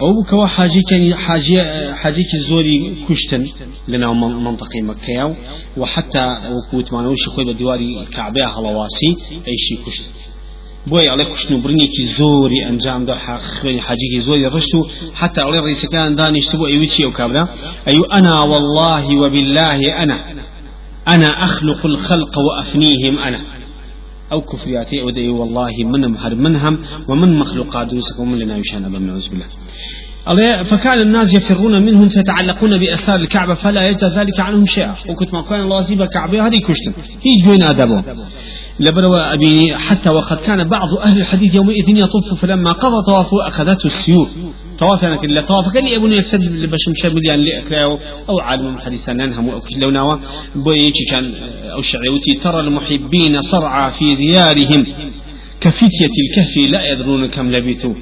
أو كوا حاجي كان حاجي حاجي كزوري كشتن لنا منطقة مكة وحتى وكوت ما نوش خوي بدواري الكعبة هلواسي أي شيء كشتن بوي على كشتن برني كي زوري أنجام ده حاجي كي زوري رشتو حتى على الرئيس كان داني اشتبو أي وشي أو كابلا أيو أنا والله وبالله أنا أنا أخلق الخلق وأفنيهم أنا. أو كفرياتي أو دي والله من هر منهم ومن مخلوقات يوسف ومن لنا يشان أبا بالله. فكان الناس يفرون منهم فيتعلقون بأسار الكعبة فلا يجد ذلك عنهم شيئا. وكنت ما كان الله زيب كعبة هذه كشتن هيج بين آدمه لبروا أبي حتى وقد كان بعض أهل الحديث يومئذ يطوف فلما قضى طوافه أخذته السيوف. طواف أنا كلا طواف كان يبون يكسب لبشم شامل يعني لأكلاو أو عالم الحديث أنهم أو كش لو نوا بويتي كان أو شعيوتي ترى المحبين صرعى في ديارهم. كفتية الكهف لا يدرون كم لبثوا.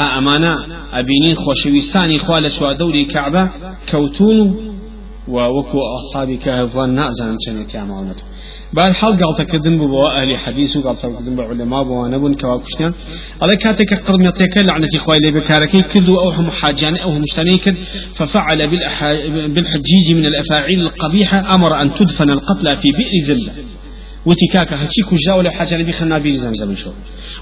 أمانة أبينين خوشويستاني خوالة شوى دوري كعبة كوتون ووكو أصحاب كهف نأزن شنت يعملونته بعد حال قال تكذن بوا أهل حديث وقال تكذن بعلماء بوا نبون كواكشنا على كاتك قرن يطيك لعنة إخوة اللي بكاركي كذوا أو هم حاجان أو كذ ففعل بالحجيج من الأفاعيل القبيحة أمر أن تدفن القتلى في بئر زلة وتكاكا هتشي كجا ولا حاجة نبي خلنا بير زمزم شو.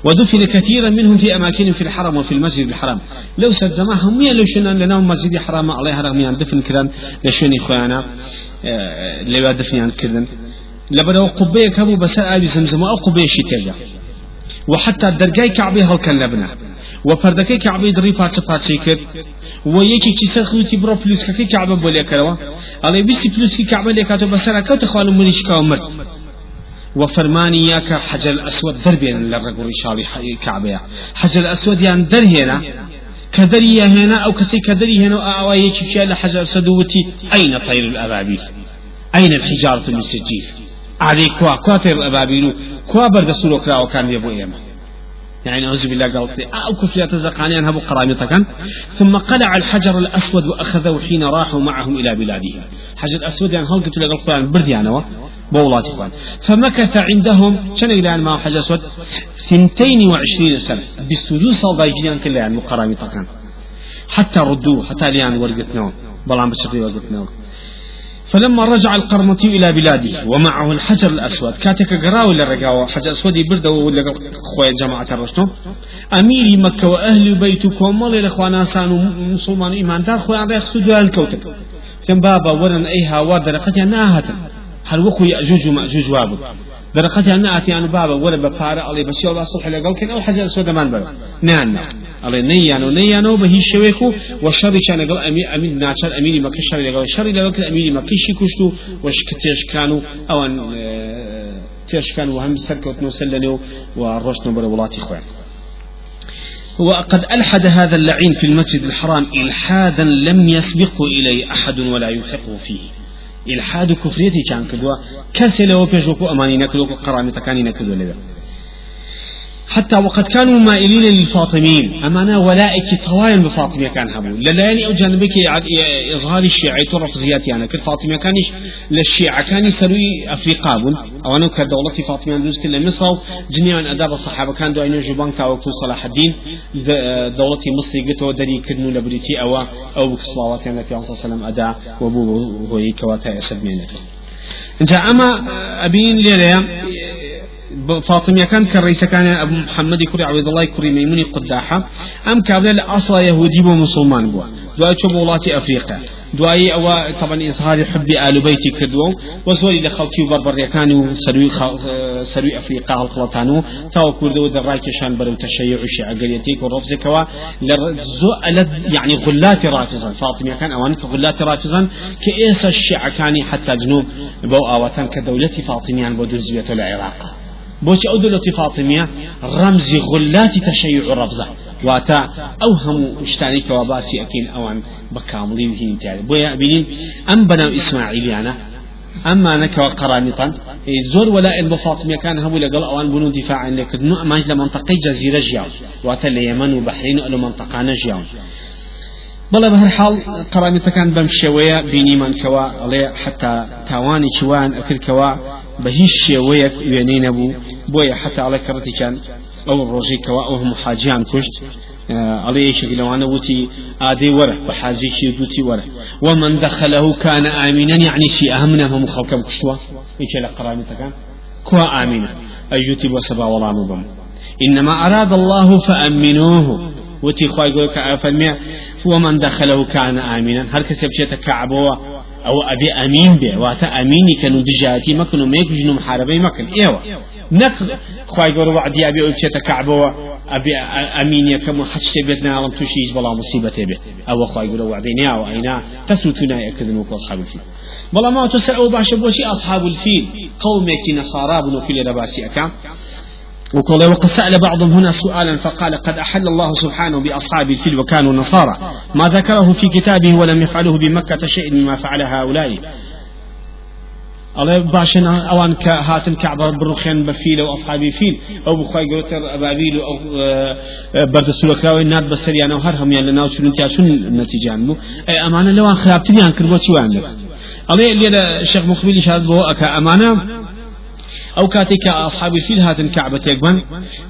ودفن كثيرا منهم في أماكن في الحرم وفي المسجد الحرام. لو سدماهم ميا لو شنا لنا مسجد حرام عليها رغم دفن كذا لشوني إخوانا آه، لو دفن كذا لبرو قبية كابو بس آبي زمزم أو قبية شتاجا وحتى الدرجاي كعبي هل كان لبنا وفردكي كعبي دري باتش باتش كر ويكي كيسر خوتي برو بلوس كي كعبة بولي كروا. على بيستي بلوس كي كعبة لكاتو بس أنا كوت خوالو منيش كامر وفرماني ياك حجر الأسود دربين للرجل شالي كعبة حجر الأسود يعني در هنا. كدري هنا أو كسي كدري هنا أو يكي شيء حجر الأسود أين طير الأبابيل؟ أين الحجارة من علي كوا كواتر الأبابيل كوا برد سلوك لا وكان يبو إيما يعني أعوذ بالله قالت أو كفيات زقانيان هبو قرامطة ثم قلع الحجر الأسود وأخذه حين راحوا معهم إلى بلاده حجر الأسود يعني هل قلت لك القرآن برد يعني بولات إخوان فمكث عندهم شنو إلى ما حجر أسود ثنتين وعشرين سنة بالسجود صلى جيان كله يعني قرامطة حتى ردوه حتى ليان ورقتنا بلان بشقي ورقتنا فلما رجع القرمطي إلى بلاده ومعه الحجر الأسود. كاتك قراو للرقاوة حجر أسود يبرده ولا خويا جماعة الرشتو. أميري مكة وأهل بيتكم مال الإخوان سانو مسلمان إيمان دار خويا عم يقصدوا الكوكب كم بابا ورن أيها ودرقتها ناهتا هل وخو يأجوج ومأجوج وابد درقتها ناتي أنا بابا ولا بفارة علي بس يلا صلح لقال كن أو حجر أسود من بابا نعم. علي نيانو نيانو بهي شويكو والشر كان قال أمي أمي ناتشر أميري مكة الشر لقال الشر لقال أميري مكة شي كشتو وش كتيش كانوا أو أن تيش كانوا وهم سركت نوسلنوا ورشنا برولاتي خوان وقد ألحد هذا اللعين في المسجد الحرام إلحادا لم يسبقه إليه أحد ولا يلحقه فيه إلحاد كفريتي كان كدوا كسل وبيجوكو أماني نكدو قرامي تكاني نكدو لبا حتى وقد كانوا مائلين للفاطميين. أمانا ولائك طوايا بفاطمية كان هبو للاني أو جانبك إظهار الشيعة طرف زياتي أنا كل فاطمية كانش للشيعة كان يسروي أفريقا أو أنا كدولة فاطمية مصر. جنيان أداب الصحابة كان دو أين جبان تاوكو صلاح الدين. دولة مصر قتو دري كدنو لبريتي أو أو بكسلاوات يعني في صلى الله عليه وسلم أدا وبو هو كواتا أسد مينته جاء أما أبين ليلة فاطمية كان كالرئيس كان أبو محمد كري عبد الله كري ميموني قداحة. أم كابلا الأصل يهودي ومسلمان بوا دعاء شبولات أفريقيا. دعاء أو طبعا إظهار حب آل بيتي كدو وزوري لخلتي وبربر كانوا سروي سروي أفريقيا الخلطانو تاو كردو دراي كشان برو تشيع الشيعة قريتيك ورفز كوا لرزو يعني غلات رافزا فاطمية كان أوان غلات رافزا كإيس الشيعة كان حتى جنوب بو آواتان كدولة فاطميان بودوزية العراق. بوش أو دولة فاطمية رمز غلات تشيع رفزة واتا أو هم اشتاني كواباسي أكين أوان بكاملين هين تاري بويا بينين أم بنا إسماعيل أنا أما أنا قرانطا زور ولا البفاطمية كان هم لقل أوان بنو دفاعا لكن ماج لمنطقة جزيرة جياو واتا اليمن وبحرين ألو منطقة نجياو بەڵێ بە هەر حاڵ قەرامەتەکان بەم شێوەیە بینیمانکەوە ئەڵێ حتا تاوانی چوان ئەکردکەوە بە هیچ شێوەیەک وێنەی نەبوو. بۆیە حتا ئەڵێ کەڕەتێکیان ئەو ڕۆژێکەوە ئەو هەموو حاجیان کوشت عليه شكل وأنا وتي آدي ورا بحازي شي دوتي ورا ومن دخله كان آمنا يعني شي أهمنا هم خلقم كشوا إيش لقرامي تكان كوا آمنا أيوتي وسبا ولا مبم إنما أراد الله فأمنوه. وتي خواي يقول فرمي ومن دخله كان آمنا هل كسب شيء تكعبوا أو أبي أمين به واتا أميني كانوا دجاتي مكنوا ميك جنو محاربي مكن إيوه نك خواي يقول وعدي أبي أبي تكعبوا أبي أمين كم حتى بيتنا عالم تشيج بلا مصيبة به أو خواي يقول وعدينا أو أين تسوتنا يكذنوا أصحاب الفيل. بلا ما تسعوا باش بوشي أصحاب الفيل قومك نصارى بنو في الرباسي أكام وقال وقد سأل بعضهم هنا سؤالا فقال قد أحل الله سبحانه بأصحاب الفيل وكانوا نصارى ما ذكره في كتابه ولم يفعله بمكة شيء مما فعل هؤلاء. الله باشن أوان كهاتن كعبة بروخين بفيل أو اصحابي فيل أو بخواي قلتر أبابيل أو آه، برد سلوكاوي ناد بسريان أو هرهم يلا ناو شنو شنو النتيجة عنه أي أمانة لو ان خرابتني عن كربوتي وعندك الله اللي الشيخ مخبيلي شهد بو أكا أمانة أو كاتك أصحاب الفيل هذا كعبة يقبن.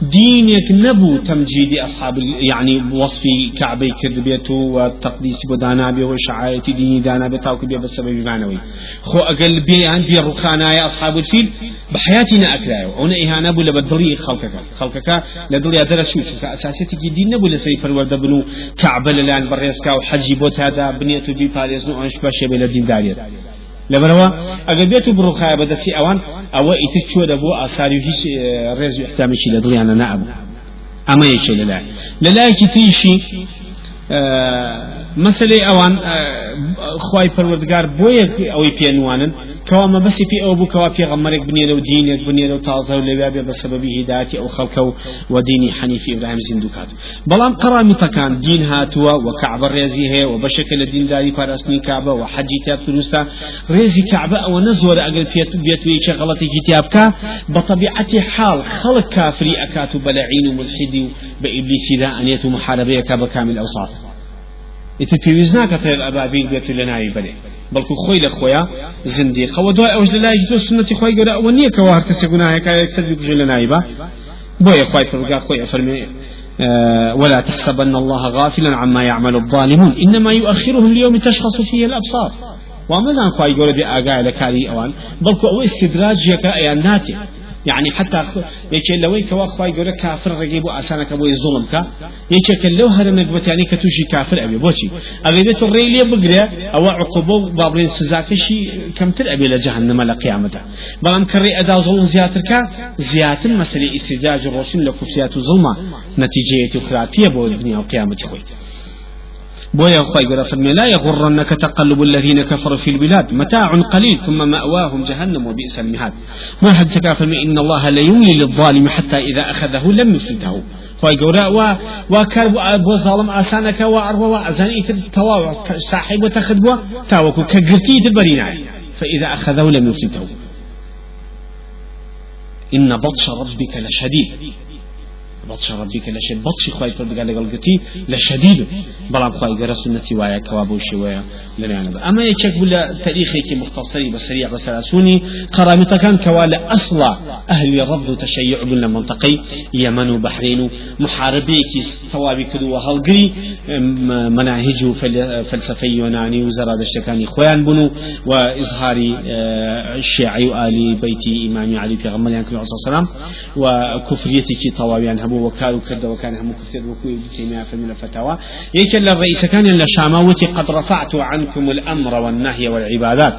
دينك نبو تمجيد أصحاب يعني وصف كعبة كذبيته والتقديس بدانا به وشعائر ديني دانا بتاوك بيه بسبب معنوي. خو أقل بيان بي الرخانا أصحاب الفيل بحياتنا أكلايو أنا إهانة بولا بدري خلقك. خلقك لدري أدرسوش كأساسيتك دين نبو لسي فرورد بنو كعبة للان بريسكا وحجي بوت هذا بنيته بي فارس نوعش باشي بلا دين داريت لەبەرەوە ئەگەر بێت و بڕوخایە بەدەستی ئەوان ئەوە ئیتر چۆ دەبوو ئاساری هیچ ڕێز و احتامێکی لە دڵیانە نەبوو ئەمە یەکێ لەلای لەلایەکی تریشی مەسلەی ئەوان خی پەروەردگار بۆ یەک ئەوەی پێنوانن ما بس في أبو كوا في غمرك بنيرة ودينك بنيرة وتازه ولباب بسبب هداية أو خلقه وديني حنيفي إبراهيم زندوكات بلام قرامي تكان دين هاتوا وكعب الرزي هي وبشكل الدين داري فارسني كعبة وحجي تاب تروسا رزي كعبة أو نزور أقل فيت بيتوي شغلتي كتابك بطبيعة حال خلق كافري أكاتو بلعين وملحدي بإبليس ذا أن يتو محاربية كابا كامل أوصاف وزنك طير أبابيل بيت لنا يبلي بەڵکو خۆی لە خۆیان زندیقەوە دوای ئەوش لە لای تۆ سنەتی خۆی گەورە ئەوە نییە کەەوە هەر کەسێک گوناهەکە یەکسەر بکوژێ لە نایبە. بۆیە خۆی پرگا خۆی ئەفەرمێ ولا تحسبن الله غافلا عما يعمل الظالمون. إنما يؤخرهم ليوم تشخص فيه الأبصار. ومزان خواهي قولة بأقاء لكاري أوان بلكو أو استدراج يكا أيان ناتي يعني حتى يكي لوي كوا خواي جورا كافر رقيب أسانا كبوي الظلم كا يكي لو هر نقبت يعني كتوشي كافر أبي. بوشي أغيبت الريلي بقرا أو عقوبة بابرين سزاكشي كم تل أبي لجهنم لقيامته بلام كري أدا ظلم زياتر كا زياتر مسألة استدراج الرسول لكفسيات ظلمة نتيجة خرافية بو الدنيا وقيامة خوي. بويا خواي قرأ فرمي لا يغرنك تقلب الذين كفروا في البلاد متاع قليل ثم مأواهم جهنم وبئس المهاد. ما حد تكافر إن الله لا يملي للظالم حتى إذا أخذه لم يفلته خواي قرأ و وكر بو ظالم أسانك وأروا وأزان توا صاحب وتخذ بوا تاوكو كقرتي تبرينا فإذا أخذه لم يفلته إن بطش ربك لشديد. بطش ربك لشد بطش خواهي فرد قال قلقتي لشديد بلام خواهي قرى سنتي وايا كوابو شوية لنا أما يشك بلا تاريخي مختصري بسريع بسلاسوني قرامتا كان كوالا أصلا أهل الرب تشيع بلا منطقي يمن وبحرين محاربي كي ثوابي كدو وهلقري مناهج فلسفي يوناني وزراد الشكاني خوان بنو وإظهاري الشيعي وآلي بيتي إمامي علي في غمال عليه الصلاة والسلام وكفريتي طوابي هەبوو وەکار و کردەوە کان هەموو کفتێت وەکوی تیمیا فمن الفتاوى يكل الرئيس كان للشاموتي قد رفعت عنكم الأمر والنهي والعبادات.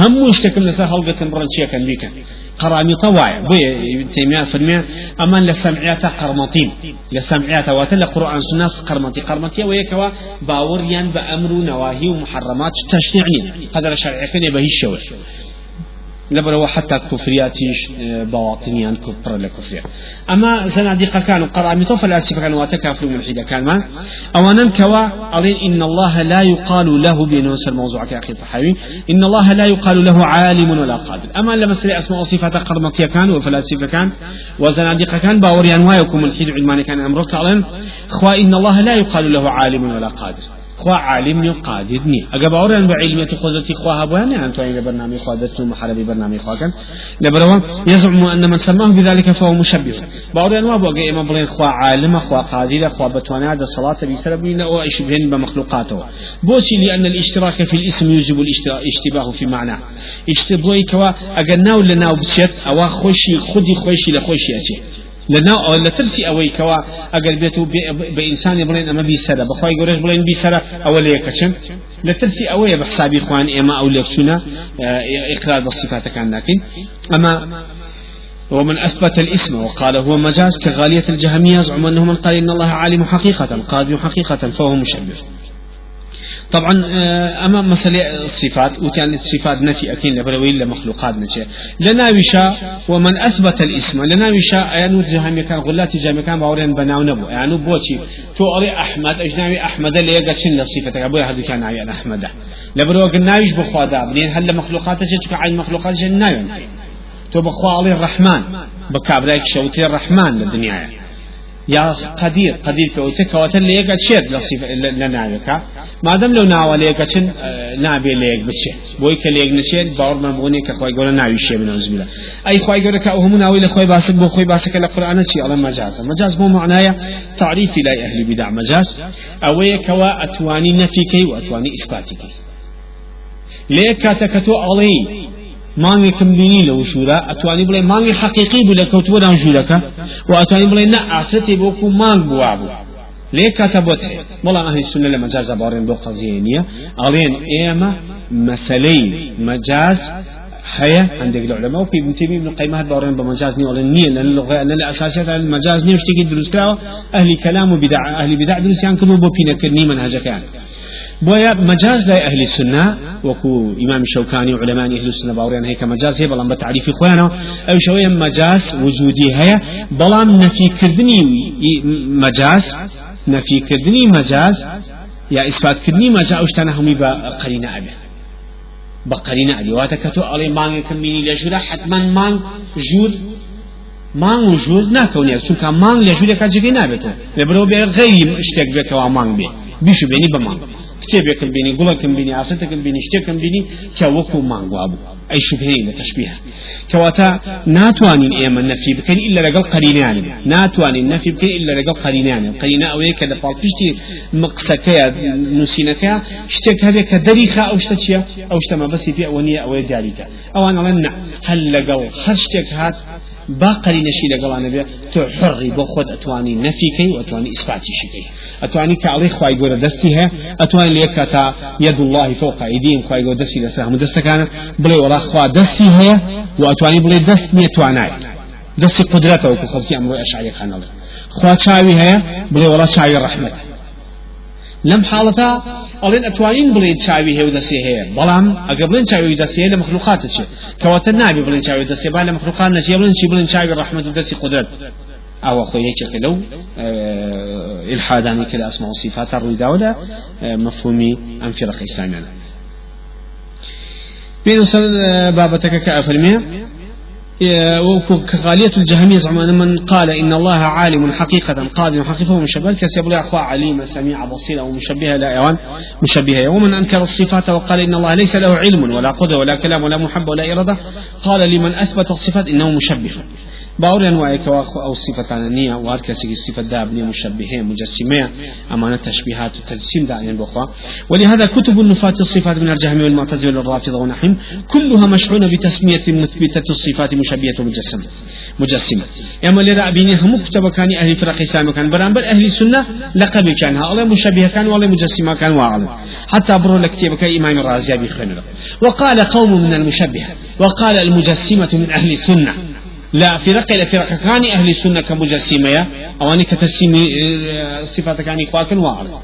هم مشتكم لسا هلقة برنشيا كان بيكا قرامي طوايا بوي تيمية فرمي أما لسمعيات قرمطين. لسمعيات واتلا قرآن سناس قرمطي. قرمطية ويكوا باوريان بأمر نواهي ومحرمات تشنيعين قدر شرعي كان يبهي الشوش لبروا حتى كفرياتيش بواطنيان كفر لكفريات أما زنادقة كانوا قرامطة فلاسفة كانوا وتكافر من الحيدة كان ما؟ أولا كوا إن الله لا يقال له بنوس الموضوع. كأخي الطحاوي إن الله لا يقال له عالم ولا قادر. أما لما سري أسماء وصفات قرمطية كان وفلاسفة كان وزنادقة كان باوريان وايكم الحيد علمان كان أمرك. ألين خوا إن الله لا يقال له عالم ولا قادر. خوا عالم نيو قادر ني اگر باورن بعلمية قدرتي خوا هبوان يعني انتو عين برنامج خوا دتو محاربي برنامج خوا كان لبروا يزعم ان من سماه بذلك فهو مشبه. باورن وابو اگر اما بلين خوا عالم خوا قادر خوا بتوانا هذا الصلاة بسبب من أو اشبهن بمخلوقاته بوشي لأن الاشتراك في الاسم يوجب الاشتباه في معناه اشتبوي كوا اگر ناو لناو بشت أو خوشي خدي خوشي لخوشي اشي لنا أو لترسي أوي كوا أجر بيتو بإنسان بلين أما بيسرة بخواي جورج بلين بيسرة أو ليكشن لترسي أوي بحسابي إخوان إما أو ليكشنا آه، إقرار بالصفات كان لكن. أما ومن أثبت الإسم وقال هو مجاز كغالية الجهمية يزعم أنه من قال إن الله عالم حقيقة قادم حقيقة فهو مشبه. طبعا آه، أما مسألة الصفات وكان الصفات نفي أكين لبروي لمخلوقات نشي لناوشا ومن أثبت الإسم لناوشا يعني جهام كان غلات جهام كان باورين بناو نبو. يعني بوشي تو أري أحمد أجنبي أحمد اللي يقال شن الصفة أبوي هذا كان عيان أحمد. لبرو قلناوش بخوادا بنين هل مخلوقات شو عين مخلوقات جنايون تو بخوا الرحمن بكابرايك شوتي الرحمن للدنيا. یا قدیر قدیر کەوتە کەواتە لە یەکە چێت لە ناوێکە. مادەم لەو ناوە لە یەکەچن نابێ لە یەک بچێت. بۆی کە لێک نچێت باوەڕمان بۆنێ کە خۆی گەورە ناوی شێ بنەوزمیلە ئەی خی گەورەکە هەموو ناوی لە خۆی باسن بۆ خۆی باسەکە لە قورآانە چی؟ ئەڵە مەجازە. مەجاز بۆ معنایە تعریفی لای ئەهلی بدا مەجاز ئەوەیەکەوە ئەتوانی نەفیکەی و ئەتوانی ئیسپاتیکەی لێک کاتەکە تۆ ئەڵەی مانگی کم بینی لو شورا اتوانی بڵێ مانگی حقیقی بوو لە کەوتوەدان ژوورەکە و ئەتوانی بڵێ نە ئافرەتی بۆکو مانگ بوا بوو. لێ کاتە بۆت هەیە بەڵام ئەهلی سنە لە مەجازە باڕێن بۆ قەزیە نییە. ئەڵێن ئێمە مەسلەی مەجاز هيا عندك العلماء وفي ابن تيمية ابن قيمة بارين بمجاز ني ولا نية لأن اللغة لأن الأساسيات المجاز ني وشتكي دروس كلاو أهل كلام وبدع أهل بدع دروس يعني كذو بوبينا كرني منهجك يعني بويا مجاز لا أهل السنة. وكو إمام الشوكاني وعلماء أهل السنة باوريان هيك مجاز هي بلام بتعريف إخوانا أو شوية مجاز وجودي هي. بلام نفي كردني مجاز. نفي كردني مجاز. يا إثبات كردني مجاز. أوشتنا همي بقرينة أبي. بقرينة أبي. واتكتو علي مانغ كميني لجورا حتما مانغ جور مان و ژوور ناکەونێ چونکە مان لە ژوورێکا جگەی نابێتەوە لەبرەوە بێ غەیری شتێک بێتەوە مان بێ بیش بێنی بەمان کتێبێکم بینی گوڵەکم بینی ئافرەتەکەم بینی شتێکم بینی کە وەکو مانگوا بوو ئەی شوبهەیە لە تەشبیه کەواتە ناتوانین ئێمە نەفی بکەین ئللا لەگەڵ قەرینیانی ناتوانین نەفی بکەین ئللا لەگەڵ قەرینیانی قەرینا ئەوەیە کە لە پاڵپشتی مقسەکەیە نووسینەکە شتێک هەبێت کە دەریخا ئەو شتە چییە ئەو شتە مەبەسی پێ ئەوە نییە ئەوەیە دیاریکە ئەوان ئەڵێن نە هەل لەگەڵ هەر شتێک هات باقري نشي لقلان بي تو حري بو خود اتواني نفيكي واتواني اثباتي شكي اتواني كعلي خواي قول دستيها اتواني ليكتا يد الله فوق ايديهم خواي قول دستي لسهم دست كان بلي ولا خوا دستي هي واتواني بلي دست نيتواناي دستي قدرته وكو خلصي امرو اشعري خانالي خوا شاوي هي بلي ولا شاوي رحمته لم حالتا ئەڵێن ئەتوانین بڵێن چاوی هێو دەسێ هەیە. بەڵام ئەگە بڵێن چاوی دەسێ لە مخلوقات چێ؟ کەواتە نابێ بڵێن چاوی دەسێ با لە مخلوقات نەچێ بڵێن چی؟ بڵێن چاوی دەستی قدرت ئەو خۆ یەکێکە لەو ئلحادانی کە لە ئەسما و صفات ڕوویداوە لە مفهومی ئەم فێرە ئیسلامیانە بين بابتك كأفرمي وكغالية الجهمية زعما من قال إن الله عالم حقيقة قادر حقيقة ومشبه كسيب لا أخوة عليم سميع بصير أو مشبه لا يوان مشبه ومن أنكر الصفات وقال إن الله ليس له علم ولا قدرة ولا كلام ولا محبة ولا إرادة قال لمن أثبت الصفات إنه مشبه. باور أنواع كواخ أو صفة نية وهر كسي صفة دابنية مشبهة مجسمة أمانة تشبيهات وتجسيم داعين بخوا. ولهذا كتب نفاة الصفات من الجهم والمعتزلة والرافضة ونحوهم كلها مشحونة بتسمية مثبتة الصفات مشبهة مجسمة. مجسمة. أما اللي رأبيني هم كتب كان أهل فرق إسلام كان برانبر أهل السنة لقب كان الله مشبه كان والله مجسمة كان واعظم حتى برو لكتب إمام الرازي بخير وقال قوم من المشبهة. وقال المجسمة من أهل السنة لا فرق إلى فرق كان أهل السنة كمجسمة أواني كتسمي آه، صفات كان إخواكا وعلا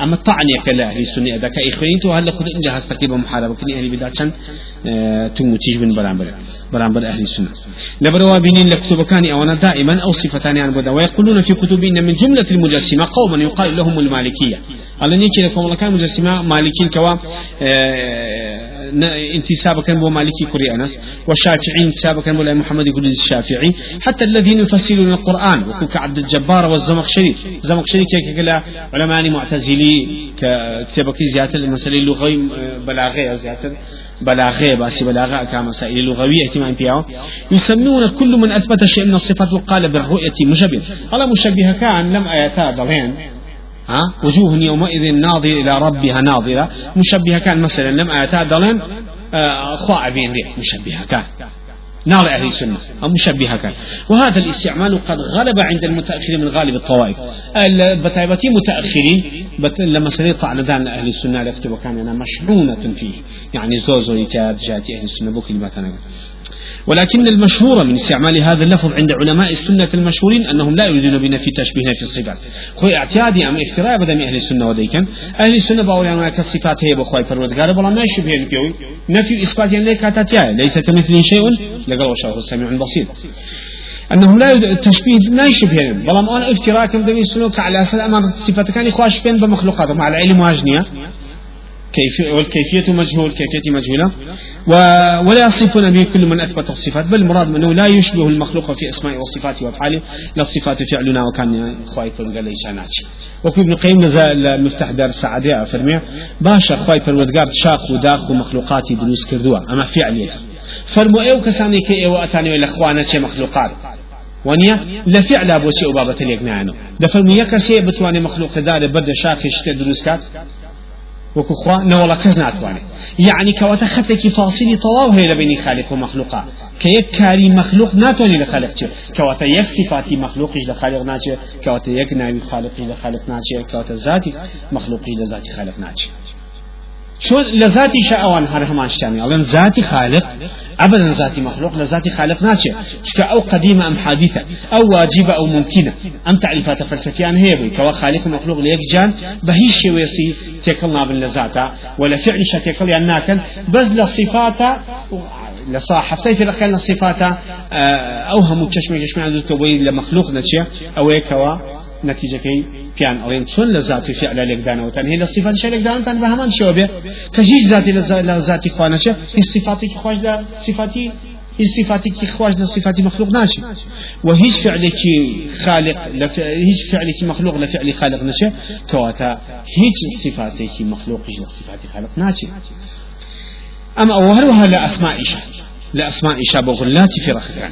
أما طعني كلا أهل السنة إذا كإخوانين تو هل خد إنجا هستقيب محاربة. كني أهل بدعة تموتيج من برامبر برامبر أهل السنة لبروا بينين لكتب كان أونا دائما أو صفتان عن بدا ويقولون في كتب إن من جملة المجسمة قوما يقال لهم المالكية على نيكي لكم الله كان مجسمة مالكين كوا آه، انتسابا كان بو مالكي كوري أنس والشافعي انتسابا كان بو محمد يقول الشافعي حتى الذين يفسرون القرآن وكوك عبد الجبار والزمخشري زمخشري كيك كلا علماء معتزلي كتابك زيادة المسألة اللغوي بلاغية زيادة بلاغية باسي بلاغة كمسائل لغوية اهتمام فيها يسمون كل من أثبت شيء من الصفات وقال بالرؤية مشبه. الله مشبه كان لم آياتا ضلين ها؟ وجوه يومئذ ناظرة إلى ربها ناظرة. مشبهة كان مثلا لم آياتا ضلين آه، خواع بين مشبهة كان نار أهل السنة. أو مشبهة كان وهذا الاستعمال قد غلب عند المتأخرين من غالب الطوائف. البتايبتي متأخرين لما سنطع على دان أهل السنة لكتب كان مشحونة فيه. يعني زوزو جاتي أهل السنة بو كلمات أنا ولكن المشهور من استعمال هذا اللفظ عند علماء السنة المشهورين أنهم لا يريدون بنفي تشبيه في الصفات. هو اعتيادي أم افتراء بدم أهل السنة وديكا أهل السنة باوري أنها كالصفات هي بخواي فرودقار بلا ما يشبه الكوي نفي إثبات يعني كاتاتيا ليس كمثله شيء لقال وشاه السميع البصير أنهم لا تشبيه لا يشبههم بلام أنا افتراء كم دمي السنة على أساس أمر صفات كان إخواش بين بمخلوقاتهم على العلم واجنية كيف والكيفية مجهول كيفية مجهولة. ولا يصفون به كل من أثبت الصفات بل المراد منه لا يشبه المخلوق في أسماء وصفاته وأفعاله لا الصفات فعلنا وكان خوايف قال ليس ناتي وكو ابن قيم نزال مفتح دار السعادة فرمي باشا خوايف الودقار شاخ وداخ ومخلوقاتي دروس كردوا أما فعلية. فرمو إيو كساني كي إيو أتاني الاخوانة مخلوقات. ونيا لفعل أبو شيء وبابة ليك نعنو دفرمو يكسي بتواني مخلوق دار بد شاخ دروس كات؟ وكو خوا نولا كز ناتواني يعني كواتا خطك فاصلي طواو هي لبين خالق ومخلوقا كيك كاري مخلوق ناتواني لخالق چه كواتا يك صفاتي مخلوقش لخالق ناچه كواتا يك ناوي خالقي لخالق ناچه كواتا ذاتي مخلوقي لذاتي خالق ناچه شو لذاتي شاوان هر همان شامي أولا ذاتي خالق أبدا ذاتي مخلوق لذاتي خالق ناتشي شكا أو قديمة أم حادثة أو واجبة أو ممكنة أم تعريفات فلسفيان هي بي كوا خالق مخلوق ليك جان بهي شي ويسي تيكلنا باللذاتا ولا فعل شتيكل يناكن بس لصفاتا لصاحبتي في الأخير الصفات أوهم تشمي تشمي عند التوبي لمخلوق نتشي أو كوا نتيجة كي كان أرين شون لذات فعل لك دانا وتنهي للصفات شيء لك دانا تن بهمان شو به كجيش ذاتي لذاتي خوانشه هي صفاتي خوش لا صفاتي هي صفاتي كي خوش صفاتي مخلوق ناشي وهيش فعلك خالق لف... هيش فعلك مخلوق لفعل خالق نشي كواتا هيش صفاتك مخلوق هيش صفاتي خالق أما أوهرها لا أسماء إيشا لا أسماء إيشا بغلات في رخدان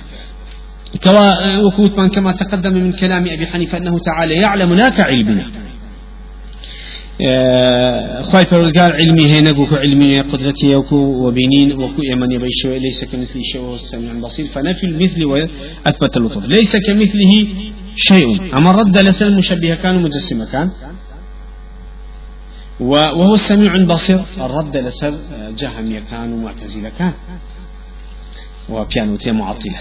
كوا وكوت من كما تقدم من كلام أبي حنيفة أنه تعالى يعلم لا كعلمنا آه، خواهي فرودگار علمي هنا وكو علمي قدرتي وكو وبينين وكو يمن يبيش ليس كمثله شيء وهو السميع البصير فنفي المثل وأثبت اللطف ليس كمثله شيء أما رد لسان مشبه كان مجسمة كان وهو السميع البصير الرد لسر جهم كان ومعتزلة كان وبيانوتي معطلة.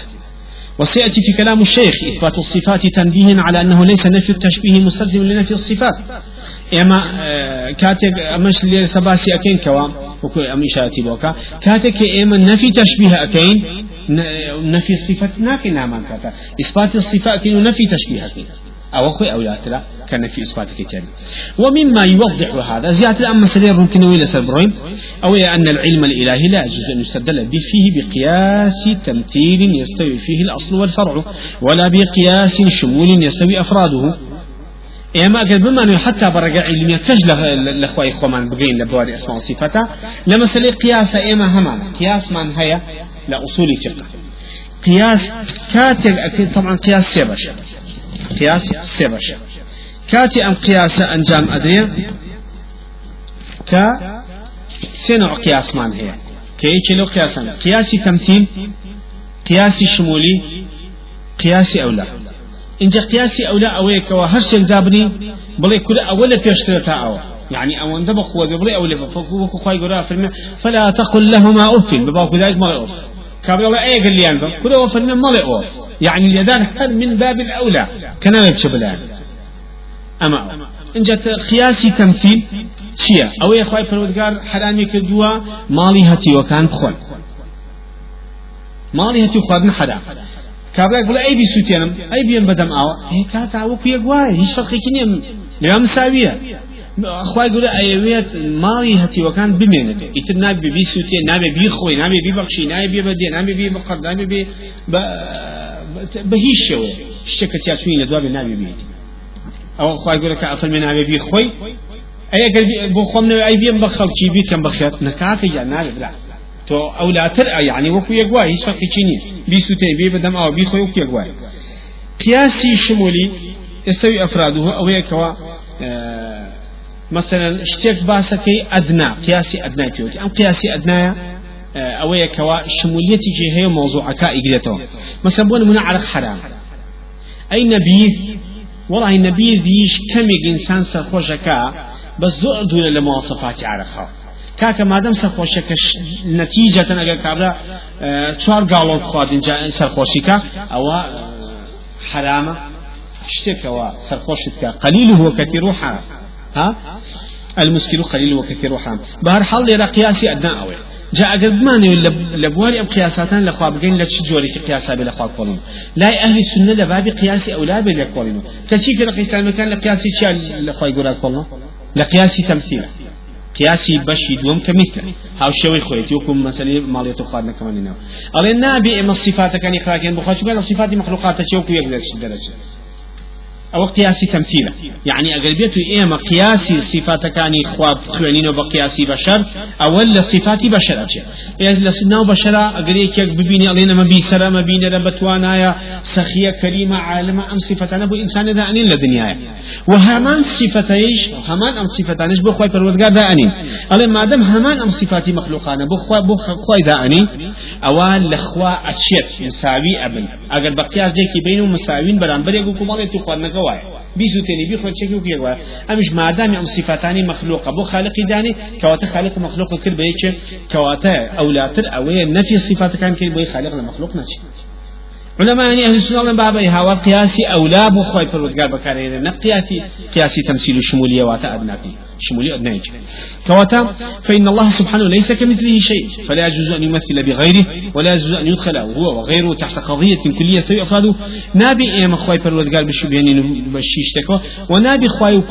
وسيأتي في كلام الشيخ إثبات الصفات تنبيه على أنه ليس نفي التشبيه مستلزم لنفي الصفات. إما آه، كاتك أمش اللي سباسي أكين كوا وكو أم إشارتي بوكا. كاتك إما نفي تشبيه أكين نفي الصفات ناكي نامان كاتا. إثبات الصفات كين نفي تشبيه أكين. أو أخوي أو لا كان في إثبات كتاب ومما يوضح هذا زيادة أما سلير ممكن ويل سبروين أو أن العلم الإلهي لا يجوز أن يستدل به فيه بقياس تمثيل يستوي فيه الأصل والفرع ولا بقياس شمول يستوي أفراده. اما اگر بمانو حتى برقع علمية كج لخواي خومان بقين لبواري إسماء وصفاتا لمسألة قياس اما همان؟ قياس من هيا لأصول فقه قياس كاتب طبعا قياس سيبش قياس سيبش. كاتي أم قياس أنجام ادري ك سنوع قياس من هي. كي كيلو قياسا. قياسي تمثيل قياسي شمولي قياسي أولى إن قياسي أولى أويك وهرش الدابني بلي كل أولا بيشتري أو يعني أو أنت بقوة بلي أولا فكوكو خاي قراء في فلا تقل لهما أف بباكو ذلك ما أف كابل الله أي قال لي أنت كل أوف ما أوف. يعني اليدان هل من باب الأولى. كان يبشبلان أما إن جت قياسي تمثيل شيء أو يا خواي فرودگار حرامي كدوا مالي هتي وكان بخون. مالي هتي خادن حدا كابلا يقول أي بيسوتينم أي بيم بدم أو هي كاتا وكو يقواي هيش فرقي كنيم. لا مساوية. خی گورە ئەوێت ماڵی هەتیوەکان بمێنێت ئیتر نابێ بی سووتێ نابێ بی خۆی نابێ بی بەخشی نابێ بێ بەدێ نابێ بێ بەقەر نابێ بێ بە هیچ شێوە شتێکە تیاچووی لە دوابێ نابێ بێت ئەوە خی گورە کە ئەفەرمێ نابێ بی خۆی ئەگەر بۆ خۆم نەوێ ئەی بێم بە خەڵکی بیکەم بەخێت نەکاتە یا نابێ برا. تۆ ئەولاتر یعنی وەکو یەکوای هیچ فەقیچی نییە بیسووتێ بێ بەدەم ئەوە بی خۆی وەکو یەکوای قیاسی شمولی ئێستاوی ئەفرادوه ئەوەیەکەوە مثلا شتێک باسەکەی ئەدنا قیاسی ئەدنای پێوتی ئەم قیاسی ئەدنایە ئەوەیە کەوا شمولیەتێکی هەیە مۆزوعەکە ئیگرێتەوە مثلا بۆ نمونە عرق حرام. ئەی نەبیذ والله نەبیذ دیش کەمێک ئینسان سەرخۆشەکە بەس زۆر دوورە لە مواصفاتی عرقها کاکە مادەم سەرخۆشەکە نەتیجەتەن ئەگەر کابرا چوار گاڵۆ خواردن سەرخۆشیکە ئەوە حرامە شتێکەوە سەرخۆشت کە قلیل هو كثير حرام ها؟ المسكين قليل وكثير وحام بهر حال ليرا قياسي أدنى أوي جاء قد ما لبواري أم قياساتان لخوا بقين لا تشجوري قياسا بلا خوا قولين لا أهل السنة لباب قياسي أو لا بلا قولين كشي كده قياس المكان لقياسي شيء لخوا يقول قولنا لقياسي تمثيل قياسي بشي دوم كمثل هاو شوي خويتي وكم مسألة مالية خادنا كمان ناو ألين نابي إما الصفات كان يخلاقين بخاش قال الصفات مخلوقات شوكو يقدر درجة أو قياسي تمثيلا. يعني أغلبية إيما قياسي صفات كان خواب خوانين بقياسي بشر أول صفات بشر. أجي إذا لسنا بشر أغلبية ببيني علينا ما بيسر ما بين ربتوانايا سخية كريمة عالمة أم صفتنا بو إنسان دانين لدنيايا. وهمان صفتيش همان أم صفتانش بو خواي پروردگار دانين ألا ما دام همان أم صفاتي مخلوقانا بو خواي بو خواي دانين أوان لخوا أشيت مساوي أبن. أغل بقياس جيكي بينو مساوين برانبر يقول كمالي تخوان وایە بیزو تێنی بی خۆ چێکی وکێ وایە ئەمش مادامی ئەم صفاتانی مەخلوقە بۆ خالقی دانی کەواتە خالق مەخلوق کرد بە یەکێ کەواتە ئەولاتر ئەوەیە نەفی صفاتەکان کرد بۆی خالق مەخلوق نەچێت. علماء يعني أهل السنة من باب هوا قياسي أولا بخوي فرودقار بكارين نقياتي قياسي تمثيل الشمولية واتا أدناكي شمولية أدناك كواتا فإن الله سبحانه ليس كمثله شيء فلا يجوز أن يمثل بغيره ولا يجوز أن يدخل هو وغيره تحت قضية كلية سوي أفراده. نابي إيما خوي فرودقار بشبهين بشيشتكوا ونابي خوي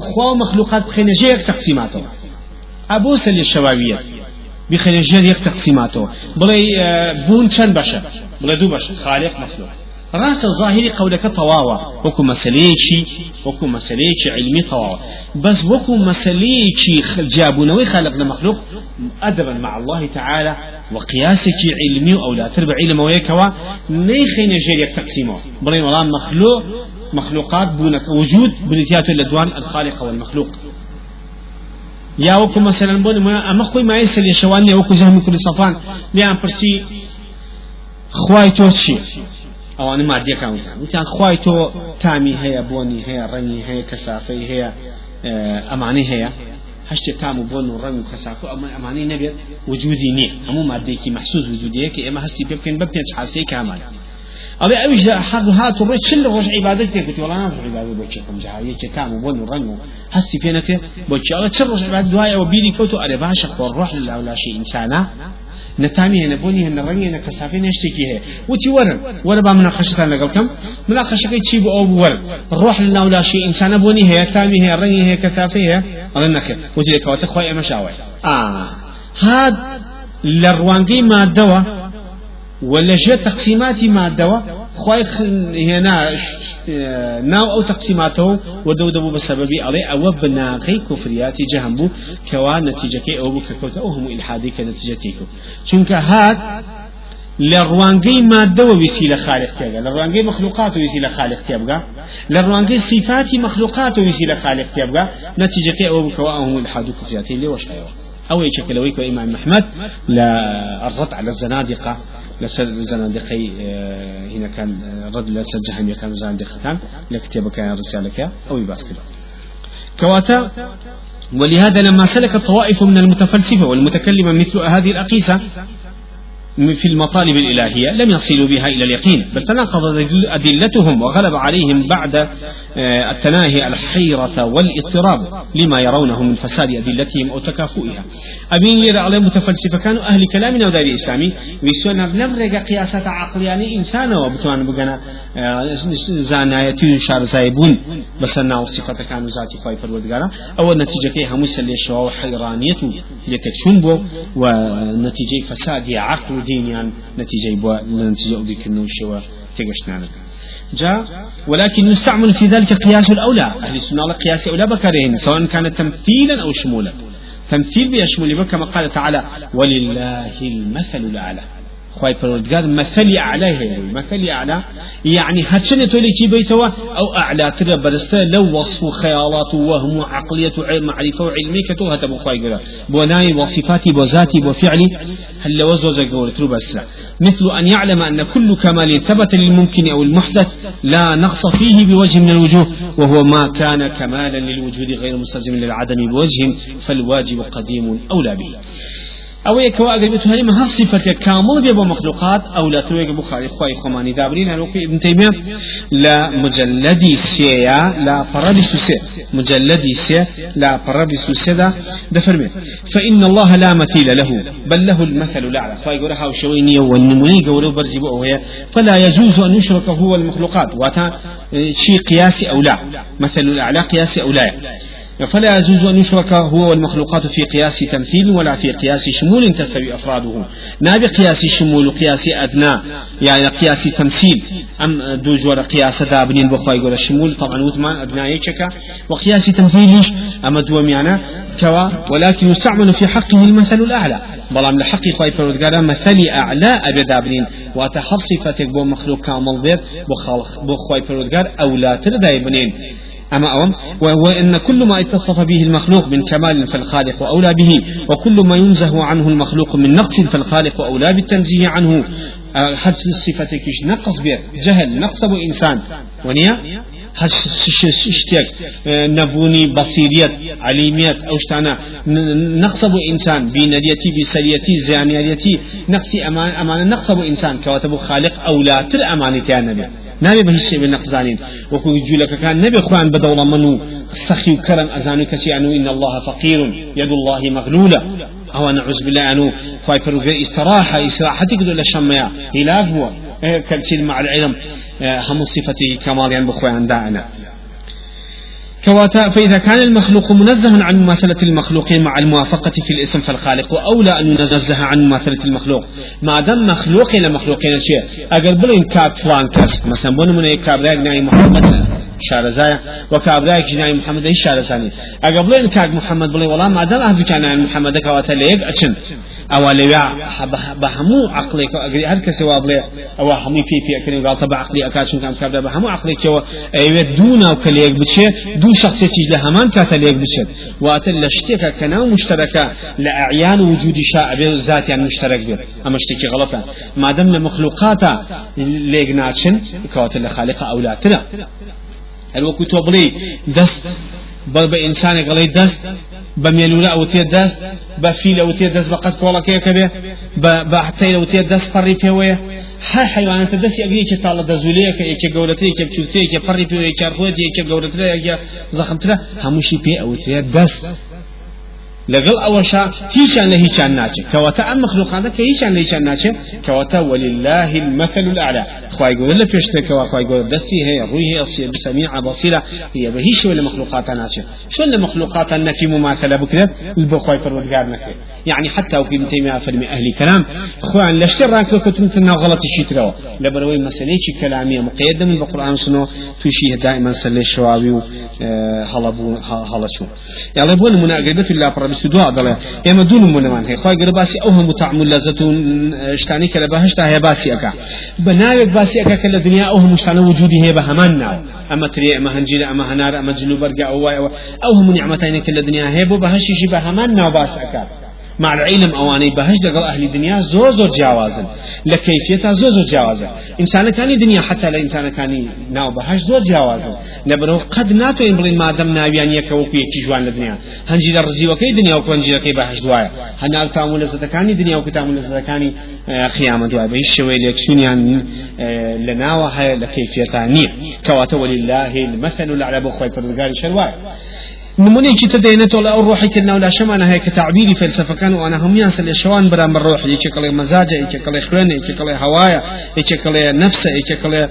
خوي مخلوقات بخينا جيك تقسيماته أبو سلي الشبابية بخينا جيك تقسيماته بلي بون چند بشر بلا دو باش خالق مخلوق. رأس الظاهري قولك طواوة. وكو مسليشي وكو مسليشي علمي طواوة. بس وكو مسليشي جابونوي خالقنا مخلوق؟ أدبا مع الله تعالى. وقياسك علمي أو لا تربع علم ويكوا. نيخين جيريك تقسيمه. برين والله مخلوق. مخلوقات بونك وجود. بنتيات الأدوان الخالق والمخلوق. يا وكو مثلا بون ما أما خوي ما يسأل يشواني وكو زهمي كل صفان. لأن برسي خوای تۆ چی ئەوانە مادیەکان وتان وتیان خوای تۆ تامی هەیە بۆنی هەیە ڕەنی هەیە کەسافەی هەیە ئەمانەی هەیە هەشتێ تام و بۆن و ڕنگ و کەسافە ئەمە ئەمانەی نەبێت وجودی نییە هەموو مادێکی محسوس وجودیەکە ئێمە هەستی پێ بکەین بە پێنج حاسی کامان ئەڵێ ئەویش حەز هات و ڕێ چل ڕۆژ عیبادەت تێکوتی وڵا ناز عیبادەت بۆ چێکم جاهایەکی تام و بۆن و ڕنگ و هەستی پێ نەکرد بۆچی ئەڵێ چ ڕۆژ عیبادەت دوای ئەوە بیری کەوت نتامي هنا بوني هنا رني هنا كسافي نشتكي هي وتي ورن ورا با مناقشة لقل كم؟ مناقشة كي تشيب أو ورن الروح لنا ولا شيء إنسان بوني هي تامي هي رني هي كسافي هي. أنا نخل وتي لك وتخوي مشاوي آه. هاد لروانجي ما دوا ولا جاء تقسيماتي ما دوا خواي هنا ناو أو تقسيماته ودو دبو بسبب علي أو بناقي كفريات جهنبو كوا نتيجة أو بككوت أو هم الحادي كنتيجتيكو چونك هاد لروانجي مادة وسيلة خالق تيبقى لروانجي مخلوقات وسيلة خالق تيبقى لروانجي صفات مخلوقات وسيلة خالق تيبقى نتيجة أو بكوا هم الحادي كفريات اللي وش أيوه أو يشكل ويكو إمام محمد لا الرد على الزنادقة لسر زنادقي آه، هنا كان آه، رد لسر جهنم كان زنادقة كان لكتب كان رسالك أو يباس كده كواتا ولهذا لما سلك الطوائف من المتفلسفة والمتكلمة مثل هذه الأقيسة في المطالب الإلهية لم يصلوا بها إلى اليقين بل تناقض أدلتهم وغلب عليهم بعد التناهي الحيرة والاضطراب لما يرونه من فساد أدلتهم أو تكافؤها. أبين لي على متفلسفة كانوا أهل كلامنا ودار الإسلامي ويسونا بنبرق قياسات عقلياني إنسان وبتوان بقنا آه، زانايتي شار زايبون بس أنه صفة كانوا ذاتي خايف فرودقارا أو النتيجة كي هم سليشوا وحيرانية يكتشون بو ونتيجة فساد عقل دينيان نتيجة بو نتيجة أودي كنو شوا تقشنانا جاء ولكن يستعمل في ذلك قياس الأولى. أهل السنة قياس أولى بكرهن سواء كان تمثيلا أو شمولا. تمثيل بيشمل كما قال تعالى ولله المثل الأعلى. خواهي پروردگار مثل أعلى هي مثل أعلى يعني هاتشن تولي كي بيتوا أو أعلى ترى برسته لو وصف خيالات وهم عقلية معرفة وعلمي كتو هتبو خواهي قرار بوناي وصفاتي بذاتي بفعلي هل وزوز قول بس مثل أن يعلم أن كل كمال ثبت للممكن أو المحدث لا نقص فيه بوجه من الوجوه وهو ما كان كمالا للوجود غير مستلزم للعدم بوجه فالواجب قديم أولى به. أو يكوا اگر بتواني ما صفة كامل بيبو مخلوقات أو لا تويق بخاري خوي خماني دابرين هلو ابن تيمية. لا مجلدي سيا لا فرد سي مجلدي سي لا فرد سي دا دفرمي فإن الله لا مثيل له بل له المثل الأعلى. خوي يقول هاو شويني والنموني قولوا برزي بو فلا يجوز أن يشرك هو المخلوقات. واتا شيء قياسي أو لا. مثل الأعلى قياسي أو لا. فلا يجوز أن يشرك هو والمخلوقات في قياس تمثيل ولا في قياس شمول تستوي أفراده. نابي قياس شمول قياس أدنى يعني قياس تمثيل. أم دو جور قياس دابنين بخواي يقول الشمول طبعا وثمان أدنى يشكا وقياس تمثيل أما دو معنى كوا ولكن يستعمل في حقه المثل الأعلى. بلام لحق خواي فرودگارا مثل أعلى أبي دابنين واتحر صفتك بو مخلوق كامل بيت بو خواي فرودگار أولا ترداي بنين أما أوم؟ وإن كل ما اتصف به المخلوق من كمال فالخالق أولى به وكل ما ينزه عنه المخلوق من نقص فالخالق أولى بالتنزيه عنه. آه، حد الصفة كيش نقص بيت جهل نقص بو إنسان ونيا آه، نبوني بصيرية عليمية أو شتانا نقص بو إنسان بينريتي بسريتي زانيتي نقص أمان أمان نقص بو إنسان كواتبو خالق أو لا تر أمانتي النبي نابي به شيء من نقزانين وكو جولك كان نبي خوان بدولة منو سخي وكرم أزانو كتي أنو إن الله فقير يد الله مغلولة. أو نعوذ بالله أنو خواي فرغي استراحة استراحتك دول الشمية هلاك هو كالشيء مع العلم. هم صفتي كمال يعني بخوان دائنا كواتا فإذا كان المخلوق منزها عن مماثلة المخلوق مع الموافقة في الاسم فالخالق أولى أن ينزه عن مماثلة المخلوق. ما دام مخلوق إلى مخلوق شيء أقرب بلين كاب فلان كاس مثلا بون من كاب محمد شارزايا وكابراك جناي محمد إيش شارزاني. اقبل ان كاك محمد بلي والله ما دام أهل كان محمد كواتا ليك أتشن. أو ليا بهمو عقلك اقري هر كسي وابلي أو همي في في أكني قال تبع عقلي أكاشن كان كابدا بهمو عقلك و أيوه دون أو كليك بتشي دو شخصية تيجي لهمان كاتا ليك بتشي وأتل لشتك كنا مشتركة لأعيان وجود شاء ذات يعني مشترك بير أما اشتكي غلطا ما دام مخلوقاتا ليك ناتشن كواتا لخالقة أو لا ترى الوكو توبلي دست. بل بإنسان قلي دست. بميلولا أو تي دست. بفيل أو تي دست. بقد كولا كيك به بحتى أو تي دست. فري بيوه هر حيوانات دست يجري كي طالع دزوليه كي كي جولتي كي بشوتي كي فري بيوه كي أرخوتي كي جولتي كي زخمتلا همشي بي أو أول شاء هيشان لهيشان ناتش كواتا أم مخلوقات كهيشان لهيشان ناتش كواتا ولله المثل الأعلى. خواي يقول له فيش كوا خواي يقول دستي هي روحي أصير بسميعة بصيرة هي بهيش ولا مخلوقات ناتش شو اللي مخلوقات في مماثلة بكذا البخواي فرودقار نكي يعني حتى ابن تيمية فرمي أهلي كلام خوان لشتر راك كتب تنا غلط شي ترى لبروي مسألة كلامية مقيدة من القرآن سنو تشيه دائما سلي الشواوي هلبو هلشو يعني بقول مناقبة الله بس دعاء بلا اما دون من هي خوي باسي أو هم تعمل لذتون اشتاني كلا بهشتا هي باسي اكا بناوك باسي اكا كلا دنيا أو هم مشتان وجودي هي بهمان ناو. اما تري اما هنجيل اما هنار اما جنوب برجع أو أو هم نعمتين كلا دنيا هي بو بهشي شي بهمان ناو باس اكا مع العلم أواني بهش دقل أهل الدنيا زور زور جاوازا لكيفيتها زور زور جاوازا إنسان كان دنيا حتى لا إنسان كان ناو بهش زور جاوازا لبرو قد ناتو إن بلين ما دم ناويان يكا وكو يكي جوان الدنيا هنجي لرزي وكي دنيا وكو هنجي لكي بهش دوايا هنا تامو لزدكاني دنيا وكو تامو لزدكاني خيامة دوايا بهش شوي ليكسونيان لناوة هاي لكيفيتها نية كواتا ولله المثل الأعلى بخوي فردقاري شرواي نموني كي تدينت ولا روحي كنا ولا شمانة هيك تعبيري فلسفة كان وأنا هم ينسى الشوان برا من روح يجي كله مزاجه يجي كله خوان يجي كله هوايا يجي كله نفسه يجي كله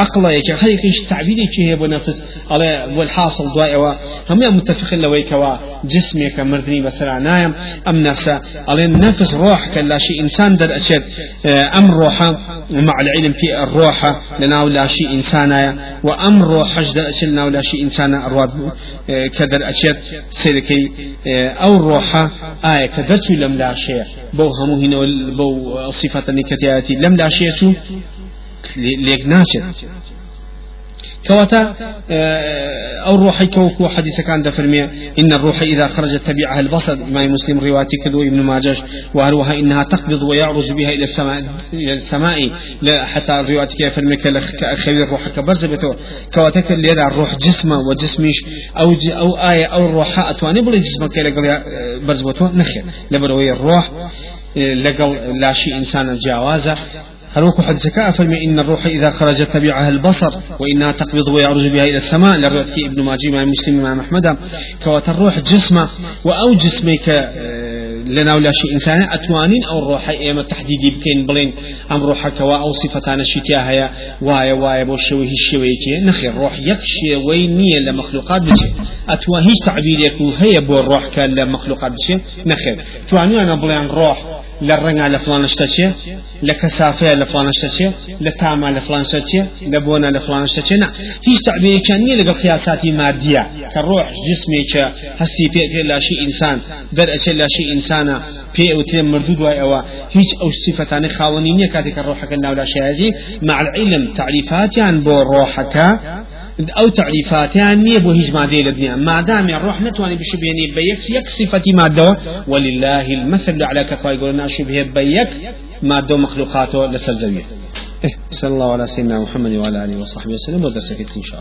عقله يجي هيك إيش تعبيري كي هي بنفس على والحاصل دواء هم متفقين لو كوا جسمك مردني بس نايم ام نفسه على النفس روح كلا شيء انسان در اشد ام روحه مع العلم في الروح لنا ولا شيء انسان وام روح در اشد لنا ولا شيء انسان ارواد كدر أشياء سيركي أو روحة آية كدرتو لم لا شيء. بو همو هنا بو صفة نكتياتي لم لا شيء ليك ناشد كواتا أو الروح كوكو حديث كان دفرمي إن الروح إذا خرجت تبعها البصر. ما مسلم روايتي كذو ابن ماجش وهروها إنها تقبض ويعرج بها إلى السماء إلى السماء. حتى روايتك يفرمي كأخوي الروح كبرزبته كواتك اللي الروح جسمه وجسمش أو أو آية أو الروح أتواني بلي جسمك كلا برزبته نخير. لبروي الروح لقل لا شيء إنسان جاوازه هروك حدثك أفرمي إن الروح إذا خرج تبعها البصر وإنها تقبض ويعرج بها إلى السماء. لرؤية ابن ماجي مع مسلم مع محمد كوات الروح جسمه وأو جسمك لنا ولا شيء إنسان أتوانين أو الروح إيما تحديدي بكين بلين أم روحك أو صفتان الشتيا هي وايا وايا بو شوي الشوي نخي الروح يكشي وينية لمخلوقات بشي. أتوان هيش يكون هي بو الروح كان لمخلوقات بشي نخي تواني أنا بلين روح للرنع لفلان اشتشي لكسافة لفلان اشتشي لتاما لفلان اشتشي لبونا لفلان اشتشي نا هيش تعبير كان لقى قياسات مادية كالروح جسمي هسي في لا شيء إنسان أشي لا شيء إنسان في أو تيم مردود واي أو هيش أو صفتان خاونينية كاتك الروح كنا ولا شيء مع العلم تعريفات عن بو روحك أو تعريفات يعني بو هيج مادة لدنيا ما دام الروح نتواني بشبهني بيك يك صفة مادة ولله المثل على كفا يقولنا شبه بيك مادة مخلوقاته لسر زوية إيه صلى الله على سيدنا محمد وعلى آله وصحبه وسلم. ودرسك إن شاء الله.